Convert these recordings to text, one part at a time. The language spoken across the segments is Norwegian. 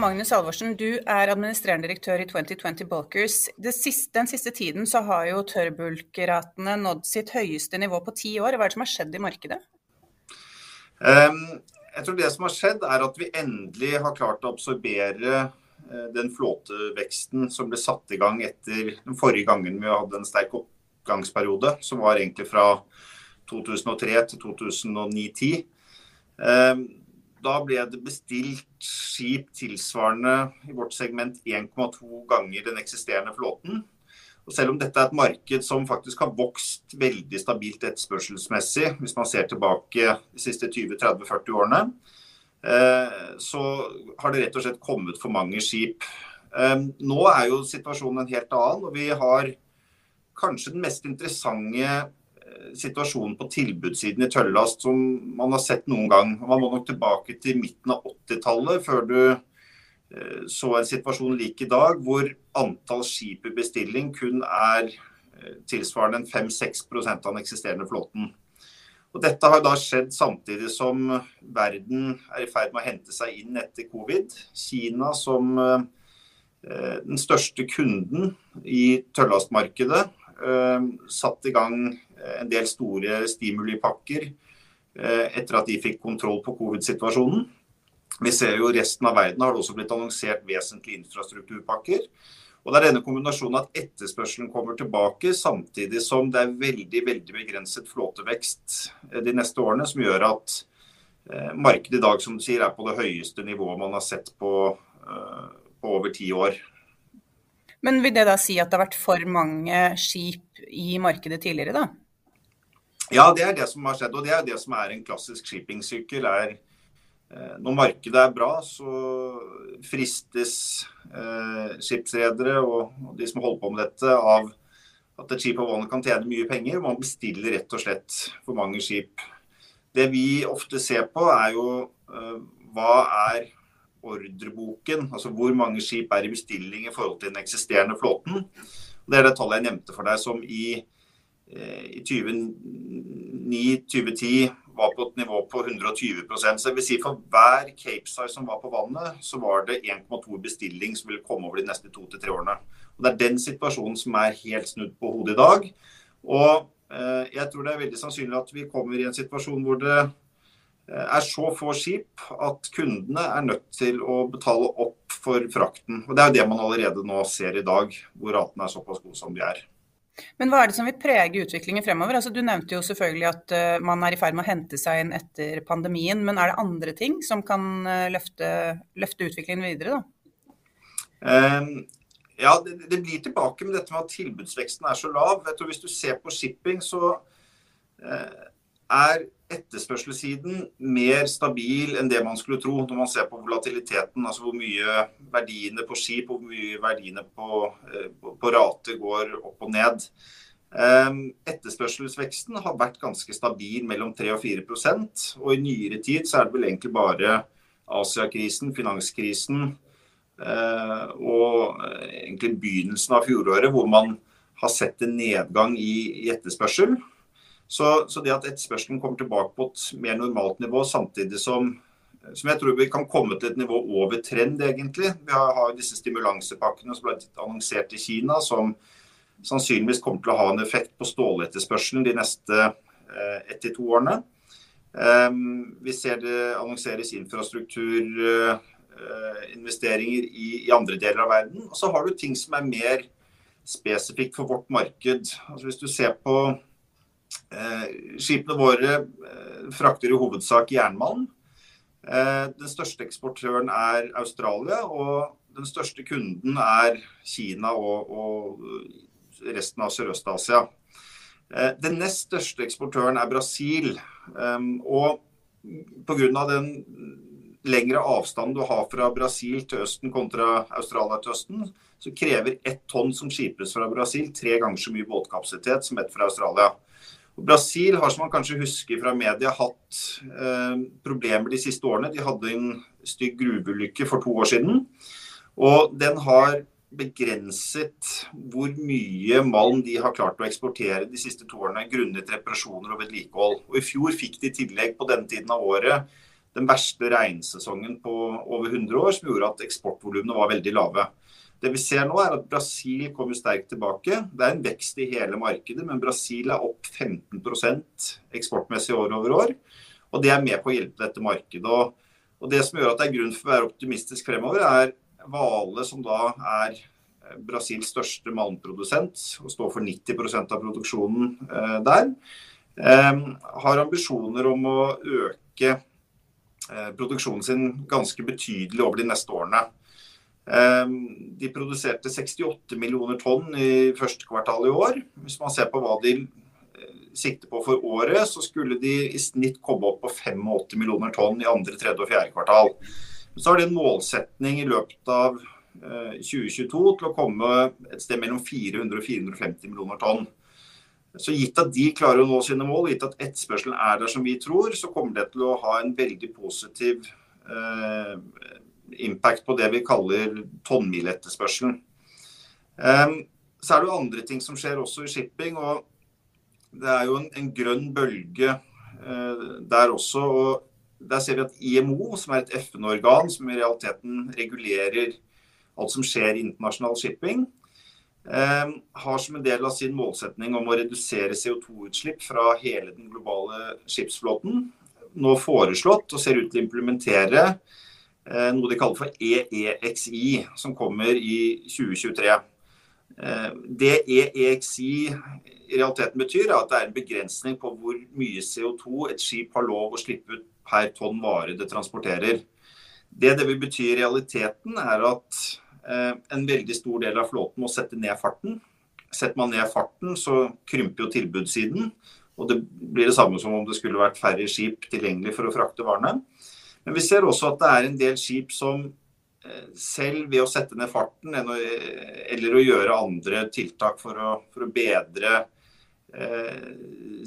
Magnus Alvorsen, du er administrerende direktør i 2020 Bulkers. Siste, den siste tiden så har jo tørrbulkratene nådd sitt høyeste nivå på ti år. Hva er det som har skjedd i markedet? Um, jeg tror det som har skjedd, er at vi endelig har klart å absorbere eh, den flåteveksten som ble satt i gang etter den forrige gangen vi hadde en sterk oppgangsperiode, som var egentlig fra 2003 til 2009-10. Um, da ble det bestilt skip tilsvarende i vårt segment 1,2 ganger den eksisterende flåten. Og selv om dette er et marked som faktisk har vokst veldig stabilt etterspørselsmessig, hvis man ser tilbake de siste 20-30-40 årene, eh, så har det rett og slett kommet for mange skip. Eh, nå er jo situasjonen en helt annen, og vi har kanskje den mest interessante situasjonen på tilbudssiden i tøllast som man har sett noen gang. Man må nok tilbake til midten av 80-tallet før du eh, så en situasjon lik i dag, hvor antall skip i bestilling kun er eh, tilsvarende 5-6% av den eksisterende flåten. Og dette har da skjedd samtidig som verden er i ferd med å hente seg inn etter covid. Kina som eh, den største kunden i tørrlastmarkedet satt i gang en del store stimulipakker etter at de fikk kontroll på covid-situasjonen. Vi ser jo resten av verden har det også blitt annonsert vesentlige infrastrukturpakker. Og Det er denne kombinasjonen at etterspørselen kommer tilbake, samtidig som det er veldig veldig begrenset flåtevekst de neste årene, som gjør at markedet i dag som du sier, er på det høyeste nivået man har sett på, på over ti år. Men vil det da si at det har vært for mange skip i markedet tidligere, da? Ja, det er det som har skjedd. Og det er det som er en klassisk shippingsykkel. er eh, Når markedet er bra, så fristes eh, skipsredere og, og, de som holder på med dette, av at et skip av vannet kan tjene mye penger. Man bestiller rett og slett for mange skip. Det vi ofte ser på, er jo eh, hva er ordreboken, altså hvor mange skip er i bestilling i forhold til den eksisterende flåten. Det er det tallet jeg nevnte for deg, som i i 2009-2010 var på et nivå på 120% Så det vil si For hver Capesize som var på vannet, så var det 1,2 bestilling som ville komme over de neste to til tre årene. Og Det er den situasjonen som er helt snudd på hodet i dag. Og eh, jeg tror det er veldig sannsynlig at vi kommer i en situasjon hvor det eh, er så få skip at kundene er nødt til å betale opp for frakten. Og Det er jo det man allerede nå ser i dag, hvor ratene er såpass gode som de er. Men hva er det som vil prege utviklingen fremover? Altså, du nevnte jo selvfølgelig at uh, man er i ferd med å hente seg inn etter pandemien. Men er det andre ting som kan uh, løfte, løfte, utviklingen videre? Um, ja, det, det, blir tilbake med dette med at tilbudsveksten er så lav. Vet du, hvis du ser på shipping, så uh, er etterspørselssiden mer stabil enn det man skulle tro når man ser på volatiliteten. Altså hvor mye verdiene på skip og hvor mye verdiene på, eh, på rater går opp og ned. Ehm, etterspørselsveksten har vært ganske stabil mellom 3 og 4% og i nyere tid så er det vel egentlig bare Asiakrisen, finanskrisen eh, og eh, egentlig begynnelsen av fjoråret hvor man har sett en nedgang i, i etterspørsel. Så, så, det at etterspørselen kommer tilbake på et mer normalt nivå, samtidig som, som jeg tror vi kan komme til et nivå over trend, egentlig. Vi har, disse stimulansepakkene som ble annonsert i Kina, som sannsynligvis kommer til å ha en effekt på ståletterspørselen de neste ett til to årene. Vi ser det annonseres infrastrukturinvesteringer i, i andre deler av verden. Og så har du ting som er mer spesifikt for vårt marked. Altså hvis du ser på eh, Skipene våre eh, frakter i hovedsak jernmalm. Eh, den største eksportøren er Australia, og den største kunden er Kina og, og resten av Sørøst-Asia. Eh, den nest største eksportøren er Brasil. Og pga. den lengre avstanden du har fra Brasil til Østen kontra Australia til Østen, så krever ett tonn som skipes fra Brasil tre ganger så mye båtkapasitet som ett fra Australia. Brasil har, som man kanskje husker fra media, hatt eh, problemer de siste årene. De hadde en stygg gruveulykke for to år siden. Og den har begrenset hvor mye malm de har klart å eksportere de siste to årene grunnet reparasjoner og vedlikehold. Og I fjor fikk de i tillegg på denne tiden av året den verste regnsesongen på over 100 år, som gjorde at eksportvolumene var veldig lave. Det vi ser nå er at Brasil kommer sterkt tilbake. Det er en vekst i hele markedet, men Brasil er opp 15% eksportmessig år over år. Og det er med på å hjelpe dette markedet. Og, det som gjør at det er grunn for å være optimistisk fremover, er Vale, som da er Brasils største malmprodusent og står for 90 av produksjonen eh, der, eh, har ambisjoner om å øke Eh, produksjonen sin ganske betydelig over de neste årene. Eh, de produserte 68 millioner tonn i første kvartal i år. Hvis man ser på hva de eh, sikter på for året, så skulle de i snitt komme opp på 85 millioner tonn i andre, tredje og fjerde kvartal. Så har de en målsetning i løpet av 2022 til å komme et sted mellom 400 og 450 millioner tonn. Så gitt at de klarer å nå sine mål, gitt at etterspørselen er der som vi tror, så kommer det til å ha en veldig positiv eh, impact på det vi kaller tonnmiletterspørselen. Så er det jo andre ting som skjer også i shipping. og Det er jo en, en grønn bølge uh, der også. og Der ser vi at IMO, som er et FN-organ som i realiteten regulerer alt som skjer i internasjonal shipping, har som en del av sin målsetning om å redusere CO2-utslipp fra hele den globale skipsflåten nå foreslått og ser ut til å implementere eh, noe de kaller for EEXI, som kommer i 2023. Ehm, det EEXI i realiteten betyr, er at det er en begrensning på hvor mye CO2 et skip har lov å slippe ut per tonn vare det transporterer. Det det vil bety i realiteten, er at Eh, en veldig stor del av flåten må sette ned farten. Setter man ned farten, så krymper jo tilbudssiden. Og det blir det samme som om det skulle vært færre skip tilgjengelig for å frakte varene. Men vi ser også at det er en del skip som eh, selv ved å sette ned farten eller å gjøre andre tiltak for å, for å bedre eh,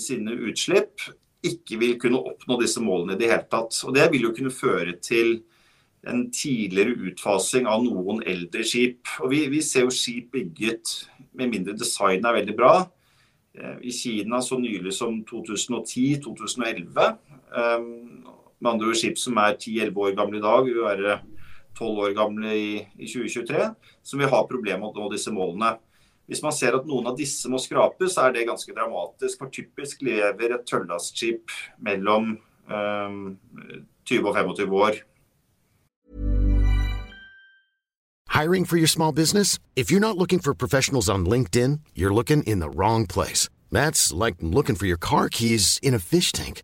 sine utslipp, ikke vil kunne oppnå disse målene i det hele tatt. Og Det vil jo kunne føre til en tidligere utfasing av noen eldre skip. Og vi, vi ser jo skip bygget med mindre designet er veldig bra. Eh, I Kina så nylig som 2010-2011. Eh, med andre ord skip som er 10-11 år gamle i dag, vil være 12 år gamle i, i 2023. Som vil ha problemer med å nå disse målene. Hvis man ser at noen av disse må skrapes, så er det ganske dramatisk. For typisk lever et tørrlastskip mellom um, eh, 20 og 25 år. Hiring for your small business? If you're not looking for professionals on LinkedIn, you're looking in the wrong place. That's like looking for your car keys in a fish tank.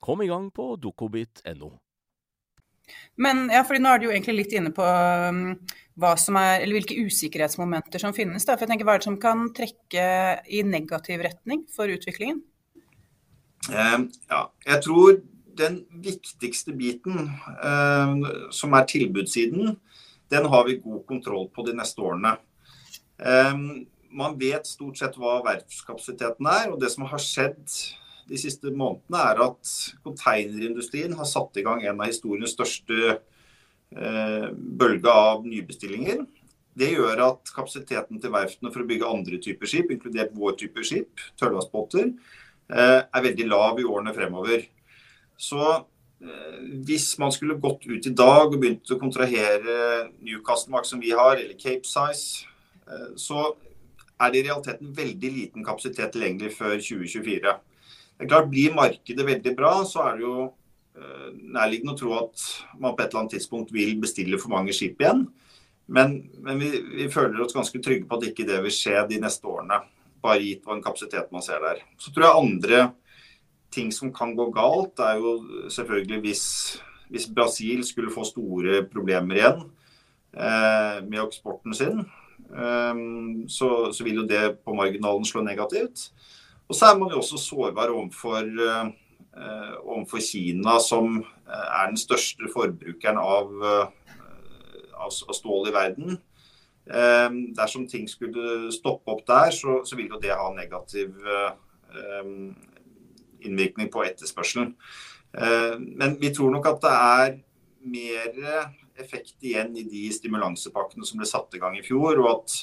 Kom i gang på dokobit.no. Men ja, fordi nå er du jo egentlig litt inne på um, hva som er, eller hvilke usikkerhetsmomenter som finnes. Da. For jeg tenker, Hva er det som kan trekke i negativ retning for utviklingen? Eh, ja, jeg tror den viktigste biten, eh, som er tilbudssiden, den har vi god kontroll på de neste årene. Eh, man vet stort sett hva verftskapasiteten er, og det som har skjedd de siste månedene, er at konteinerindustrien har satt i gang en av historiens største eh, bølge av nybestillinger. Det gjør at kapasiteten til verftene for å bygge andre typer skip, inkludert vår type skip, tørrlastbåter, eh, er veldig lav i årene fremover. Så eh, hvis man skulle gått ut i dag og begynt å kontrahere Newcastle-mark som vi har, eller Cape Size, så er det i realiteten veldig liten kapasitet tilgjengelig før 2024. Det er klart, Blir markedet veldig bra, så er det jo eh, nærliggende å tro at man på et eller annet tidspunkt vil bestille for mange skip igjen. Men, men vi, vi, føler oss ganske trygge på at ikke det vil skje de neste årene. Bare gitt hva en kapasitet man ser der. Så tror jeg andre ting som kan gå galt, er jo selvfølgelig hvis, hvis Brasil skulle få store problemer igjen eh, med eksporten sin. Eh, så, så, vil jo det på marginalen slå negativt. Og så er man jo også sårbar overfor, eh, overfor Kina, som eh, er den største forbrukeren eh, av, av stål i verden. Eh, dersom ting skulle stoppe opp der, så, så vil jo det ha negativ innvirkning på etterspørselen. Eh, men vi tror nok at det er mer effekt igjen i de stimulansepakkene som ble satt i gang i fjor, og at,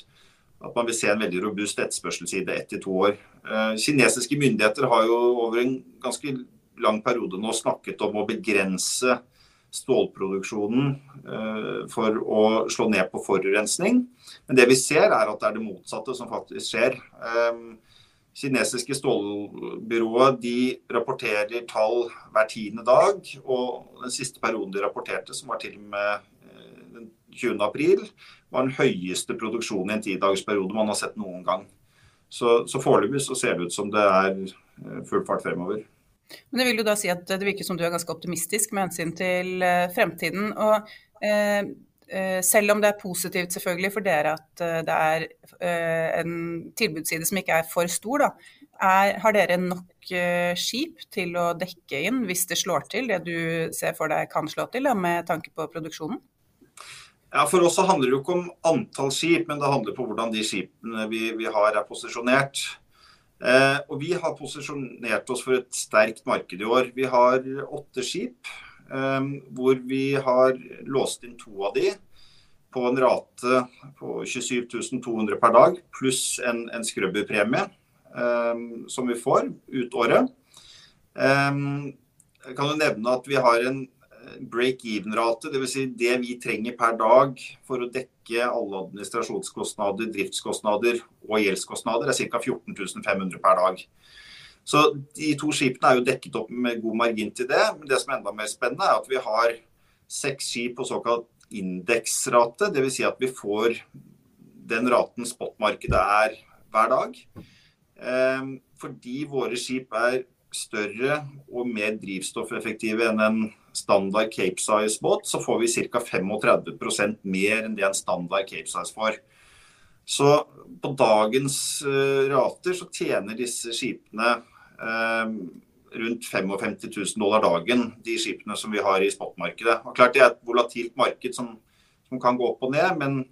at man vil se en veldig robust etterspørselsside ett til to år. Eh, kinesiske myndigheter har jo over en ganske lang periode nå snakket om å begrense stålproduksjonen eh, for å slå ned på forurensning. Men det vi ser er at det er det motsatte som faktisk skjer kinesiske stålbyrået de rapporterer tall hver tiende dag. Og den siste perioden de rapporterte, som var til og med eh, den 20. april, var den høyeste produksjonen i en tidagersperiode man har sett noen gang. Så, så foreløpig så ser det ut som det er eh, full fart fremover. Men det vil jo da si at det virker som du er ganske optimistisk med hensyn til eh, fremtiden. og eh, Eh, selv om det er positivt selvfølgelig for dere at det er en tilbudsside som ikke er for stor, da, er, har dere nok skip til å dekke inn hvis det slår til, det du ser for deg kan slå til, da, med tanke på produksjonen? Ja, For oss så handler det jo ikke om antall skip, men det handler på hvordan de skipene vi, vi har er posisjonert. Eh, og Vi har posisjonert oss for et sterkt marked i år. Vi har åtte skip eh, hvor vi har låst inn to av de på en rate på 27 200 per dag, pluss en, en skrubberpremie eh, som vi får ut året. Um, jeg kan jo nevne at vi har en break-even-rate, dvs. Si det vi trenger per dag for å dekke alle administrasjonskostnader, driftskostnader og gjeldskostnader, er ca. 14 500 per dag. Så de to skipene er jo dekket opp med god margin til det. Men det som er enda mer spennende, er at vi har seks skip på såkalt indeksrate. Dvs. Si at vi får den raten spotmarkedet er hver dag. Ehm, fordi våre skip er større og mer drivstoffeffektive enn en standard Cape Size-båt, så får vi ca. 35 mer enn det en standard Cape Size får. Så på dagens uh, rater så tjener disse skipene Eh, rundt 55 000 dollar dagen, de skipene som vi har i spotmarkedet. Og klart Det er et volatilt marked som, som kan gå opp og ned, men,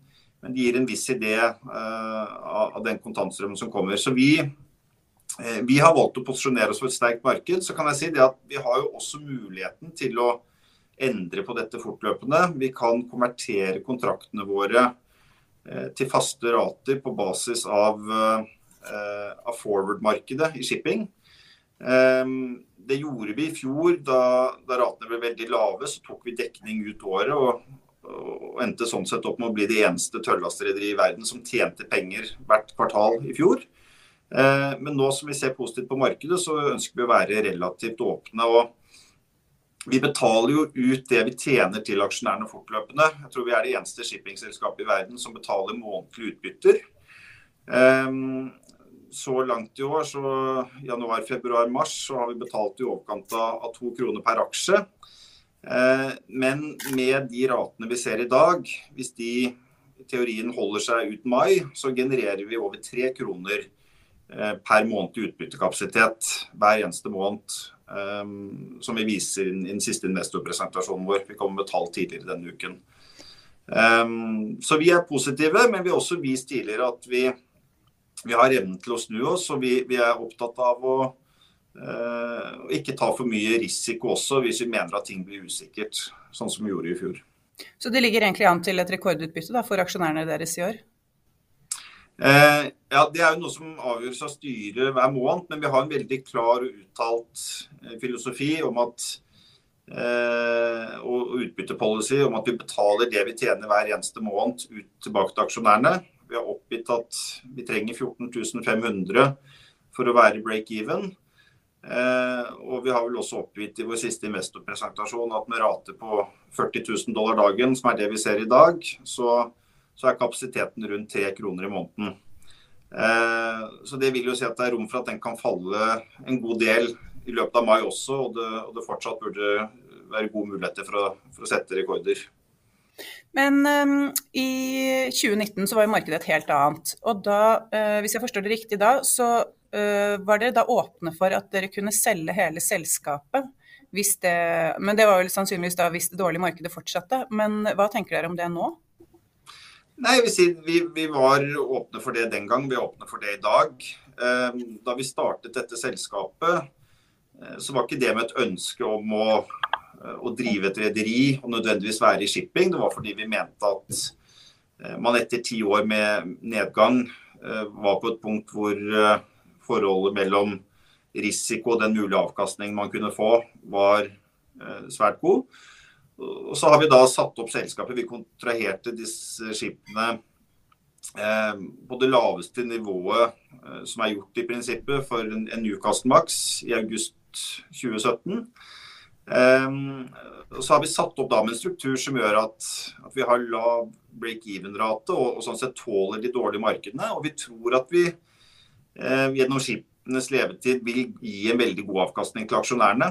men det gir en viss idé uh, av, den kontantstrømmen som kommer. Så vi, uh, vi har valgt å posisjonere oss for et sterkt marked. Så kan jeg si det at vi har jo også muligheten til å endre på dette fortløpende. Vi kan konvertere kontraktene våre til faste rater på basis av, av forward-markedet i shipping. Det gjorde vi i fjor. Da, da, ratene ble veldig lave, så tok vi dekning ut året. Og, og endte sånn sett opp med å bli det eneste tørrlastrederiet i verden som tjente penger hvert kvartal i fjor. Eh, men nå som vi ser positivt på markedet, så ønsker vi å være relativt åpne. og Vi betaler jo ut det vi tjener til aksjonærene fortløpende. Jeg tror vi er det eneste shippingselskapet i verden som betaler månedlige utbytter. Eh, så langt i år, så januar, februar, mars, så har vi betalt i overkant av to kroner per aksje. Eh, men med de ratene vi ser i dag, hvis de i teorien holder seg ut mai, så genererer vi over tre kroner per måned i utbyttekapasitet hver eneste måned. Um, som vi viser i den siste investorpresentasjonen vår. Vi kommer med tall tidligere denne uken. Um, så vi er positive, men vi har også vist tidligere at vi, vi har evnen til å snu oss. Og vi, vi er opptatt av å uh, ikke ta for mye risiko også, hvis vi mener at ting blir usikkert. Sånn som vi gjorde i fjor. Så det ligger egentlig an til et rekordutbytte da, for aksjonærene deres i år? Eh, ja, Det er jo noe som avgjøres av styret hver måned, men vi har en veldig klar og uttalt eh, filosofi om at eh, og utbyttepolicy om at vi betaler det vi tjener hver eneste måned ut tilbake til aksjonærene. Vi har oppgitt at vi trenger 14 500 for å være break-even. Eh, og vi har vel også oppgitt i vår siste investorpresentasjon at med rate på 40 000 dollar dagen, som er det vi ser i dag, så så er kapasiteten rundt tre kroner i måneden. Eh, så Det vil jo si at det er rom for at den kan falle en god del i løpet av mai også, og det, og det fortsatt burde være gode muligheter for å, for å sette rekorder. Men um, i 2019 så var jo markedet et helt annet. Og da, uh, hvis jeg forstår det riktig da, så uh, var dere da åpne for at dere kunne selge hele selskapet. Det, men det var vel sannsynligvis da hvis det dårlige markedet fortsatte. Men hva tenker dere om det nå? Nei, si, vi, vi, var åpne for det den gang, vi er åpne for det i dag. Ehm, da vi startet dette selskapet, eh, så var ikke det med et ønske om å, eh, å drive et rederi og nødvendigvis være i shipping. Det var fordi vi mente at eh, man etter ti år med nedgang var på et punkt hvor forholdet mellom risiko og den mulige avkastningen man kunne få, var svært god. Og så har vi da satt opp selskapet. Vi kontraherte disse skipene eh, på det laveste nivået eh, som er gjort i prinsippet for en, Newcastle Max i august 2017. Eh, så har vi satt opp da med en struktur som gjør at, at vi har lav break-even-rate og, og, sånn sett tåler de dårlige markedene. Og vi tror at vi gjennom skipenes levetid vil gi en veldig god avkastning til aksjonærene.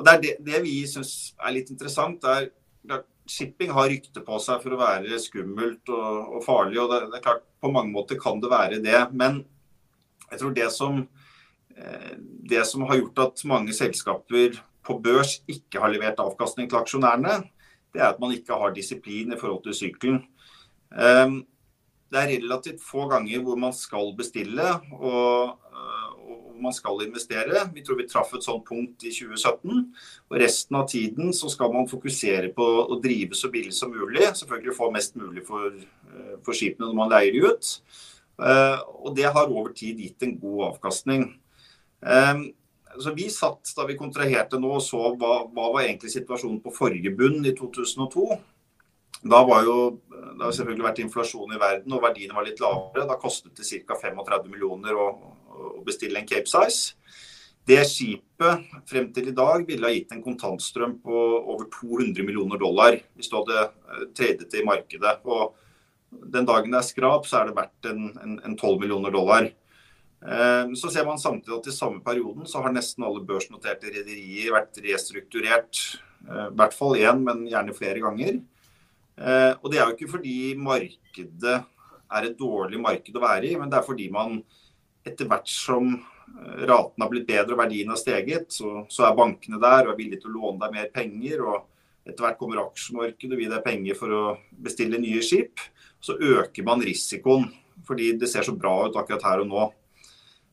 Og Det det, det vi syns er litt interessant. er klart, Shipping har rykte på seg for å være skummelt og, og farlig. og det, det, er klart På mange måter kan det være det. Men jeg tror det som, eh, det som har gjort at mange selskaper på børs ikke har levert avkastning til aksjonærene, det er at man ikke har disiplin i forhold til sykkelen. Ehm, det er relativt få ganger hvor man skal bestille. og man skal investere. Vi tror vi traff et sånt punkt i 2017. Og resten av tiden så skal man fokusere på å drive så billig som mulig. Selvfølgelig få mest mulig for, eh, for skipene når man leier ut. Eh, og det har over tid gitt en god avkastning. Eh, så Vi satt da vi kontraherte nå og så hva, hva var egentlig situasjonen på forrige bunn i 2002. Da var jo, det har selvfølgelig vært inflasjon i verden og verdiene var litt lavere. Da kostet det ca. 35 millioner å, å bestille en Cape Size. Det skipet frem til i dag ville ha gitt en kontantstrøm på over 200 millioner dollar hvis du hadde eh, tradet det i markedet. Og den dagen det er skrap, så er det verdt en, en, en 12 millioner dollar. Eh, så ser man samtidig at i samme perioden så har nesten alle børsnoterte rederier vært restrukturert. Eh, I hvert fall én, men gjerne flere ganger. Og det er jo ikke fordi markedet er et dårlig marked å være i, men det er fordi man etter hvert som eh, raten har blitt bedre og verdien har steget, så, så, er bankene der og er villige til å låne deg mer penger. og Etter hvert kommer aksjemarkedet og vil deg penger for å bestille nye skip. Så øker man risikoen, fordi det ser så bra ut akkurat her og nå.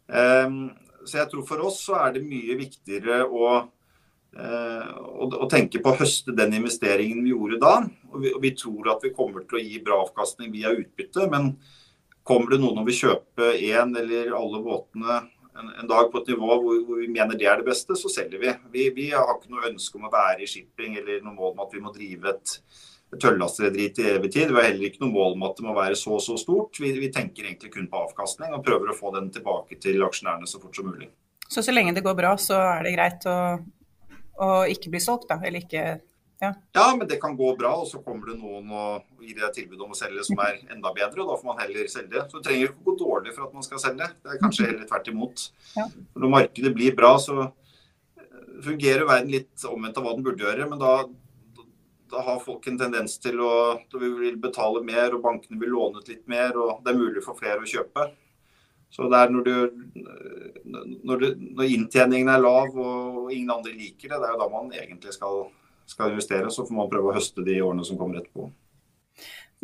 Um, så jeg tror for oss så er det mye viktigere å og tenke på å høste den investeringen vi gjorde da. Og vi, og vi, tror at vi kommer til å gi bra avkastning via utbytte. Men kommer det noen og vil kjøpe én eller alle båtene en, en, dag på et nivå hvor, hvor, vi mener det er det beste, så selger vi. vi. Vi har ikke noe ønske om å være i shipping eller noe mål om at vi må drive et tøllastrederi til evig tid. Vi har heller ikke noe mål om at det må være så og så stort. Vi, vi, tenker egentlig kun på avkastning og prøver å få den tilbake til aksjonærene så fort som mulig. Så så lenge det går bra, så er det greit å, å ikke bli solgt, da? Eller ikke ja. ja. men det kan gå bra, og så kommer det noen og gir deg tilbud om å selge som er enda bedre, og da får man heller selge. Så det trenger ikke å gå dårlig for at man skal selge. Det er kanskje heller tvert imot. Ja. Når markedet blir bra, så fungerer verden litt omvendt av hva den burde gjøre. Men da, da har folk en tendens til å vil betale mer, og bankene vil låne ut litt mer, og det er mulig for flere å kjøpe. Så det er når, du, når, du, når inntjeningen er lav og ingen andre liker det, det er jo da man egentlig skal skal investere, så får man prøve å høste de årene som kommer etterpå.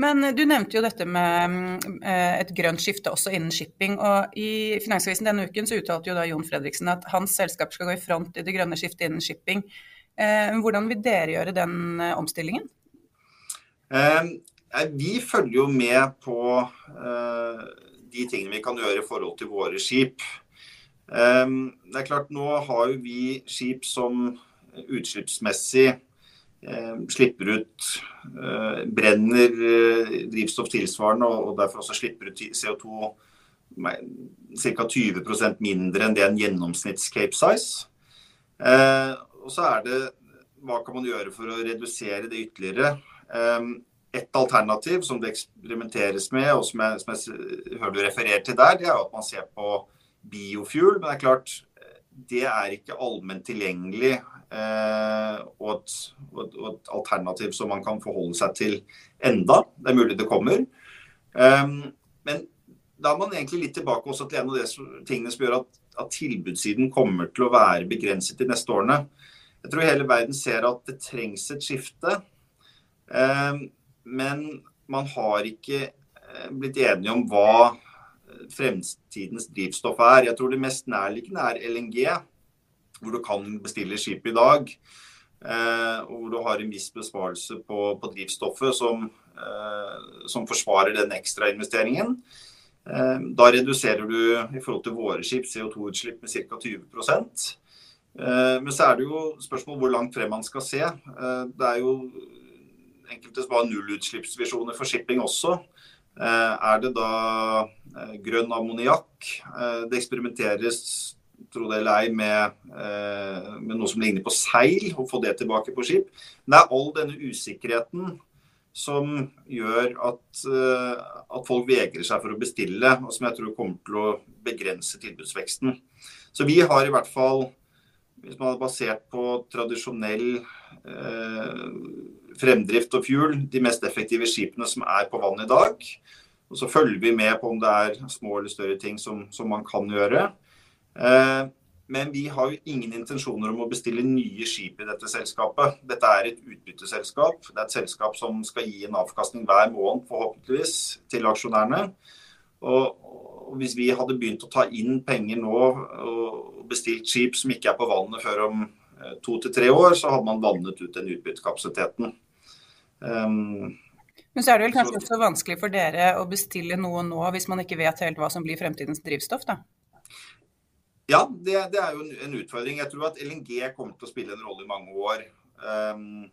Men du nevnte jo dette med eh, et grønt skifte også innen shipping. og I Finansavisen denne uken så uttalte jo da Jon Fredriksen at hans selskap skal gå i front i det grønne skiftet innen shipping. Eh, hvordan vil dere gjøre den eh, omstillingen? Vi følger jo med på de tingene vi kan gjøre i forhold til våre skip. Det er klart Nå har jo vi skip som utslippsmessig Eh, slipper ut eh, Brenner eh, drivstoff tilsvarende og derfor også slipper ut CO2 ca. 20% mindre enn det en gjennomsnitts Cape Size. Og så er det hva kan man gjøre for å redusere det ytterligere. Et alternativ som det eksperimenteres med, og som jeg, som jeg hører du refererer til der, det er at man ser på biofuel. Men det er klart, det er ikke allment tilgjengelig Eh, og et, og, et, alternativ som man kan forholde seg til enda. Det er mulig det kommer. Eh, men da er man egentlig litt tilbake også til en av de tingene som gjør at, at tilbudssiden kommer til å være begrenset de neste årene. Jeg tror hele verden ser at det trengs et skifte. Eh, men man har ikke blitt enige om hva fremtidens drivstoff er. Jeg tror det mest nærliggende er LNG hvor du kan bestille skip i dag. Eh, og hvor du har en viss besparelse på, på drivstoffet som, eh, som, forsvarer den ekstrainvesteringen. Eh, da reduserer du i forhold til våre skip CO2-utslipp med ca. 20 eh, Men så er det jo spørsmål hvor langt frem man skal se. Det er jo enkelte som har nullutslippsvisjoner for shipping også. Er det da grønn ammoniakk? Det eksperimenteres tro det eller ei, med, eh, med, noe som ligner på seil, og få det tilbake på skip. Men det er all denne usikkerheten som gjør at, eh, at, folk vegrer seg for å bestille, og som jeg tror kommer til å begrense tilbudsveksten. Så vi har i hvert fall, hvis man hadde basert på tradisjonell eh, fremdrift og fuel, de mest effektive skipene som er på vann i dag. Og så følger vi med på om det er små eller større ting som, som man kan gjøre. Eh, men vi har jo ingen intensjoner om å bestille nye skip i dette selskapet. Dette er et utbytteselskap. Det er et selskap som skal gi en avkastning hver måned, forhåpentligvis, til aksjonærene. Og, hvis vi hadde begynt å ta inn penger nå og bestilt skip som ikke er på vannet før om eh, to til tre år, så hadde man vannet ut den utbyttekapasiteten. Um, men så er det vel kanskje så, også vanskelig for dere å bestille noe nå hvis man ikke vet helt hva som blir fremtidens drivstoff, da? Ja, det, det, er jo en, en, utfordring. Jeg tror at LNG kommer til å spille en rolle i mange år um,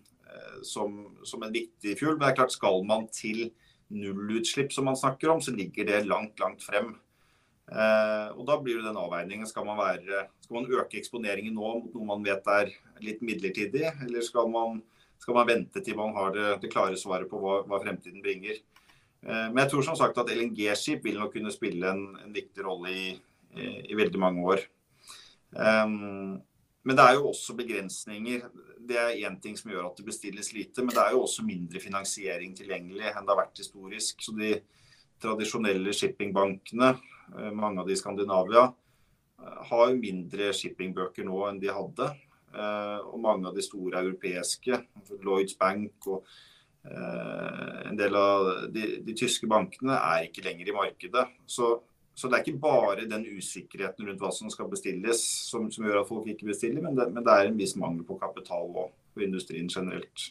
som, som, en viktig fuel. Men det er klart, skal man til nullutslipp, som man snakker om, så ligger det langt, langt frem. Uh, og Da blir det den avveiningen. Skal man, være, skal man øke eksponeringen nå mot noe man vet er litt midlertidig, eller skal man, skal man vente til man har det, det klare svaret på hva, hva fremtiden bringer? Uh, men jeg tror som sagt at LNG-skip vil nok kunne spille en, en viktig rolle i i, veldig mange år. Um, men det er jo også begrensninger. Det er én ting som gjør at det bestilles lite. Men det er jo også mindre finansiering tilgjengelig enn det har vært historisk. Så de tradisjonelle shippingbankene, eh, mange av de i Skandinavia, eh, har jo mindre shippingbøker nå enn de hadde. Eh, og mange av de store europeiske, Lloyds Bank og en del av de, de tyske bankene, er ikke lenger i markedet. Så Så det er ikke bare den usikkerheten rundt hva som skal bestilles som, som gjør at folk ikke bestiller, men det, men det er en viss mangel på kapital òg, på industrien generelt.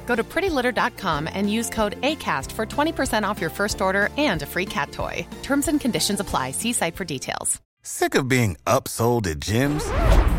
Go to prettylitter.com and use code ACAST for 20% off your first order and a free cat toy. Terms and conditions apply. See site for details. Sick of being upsold at gyms?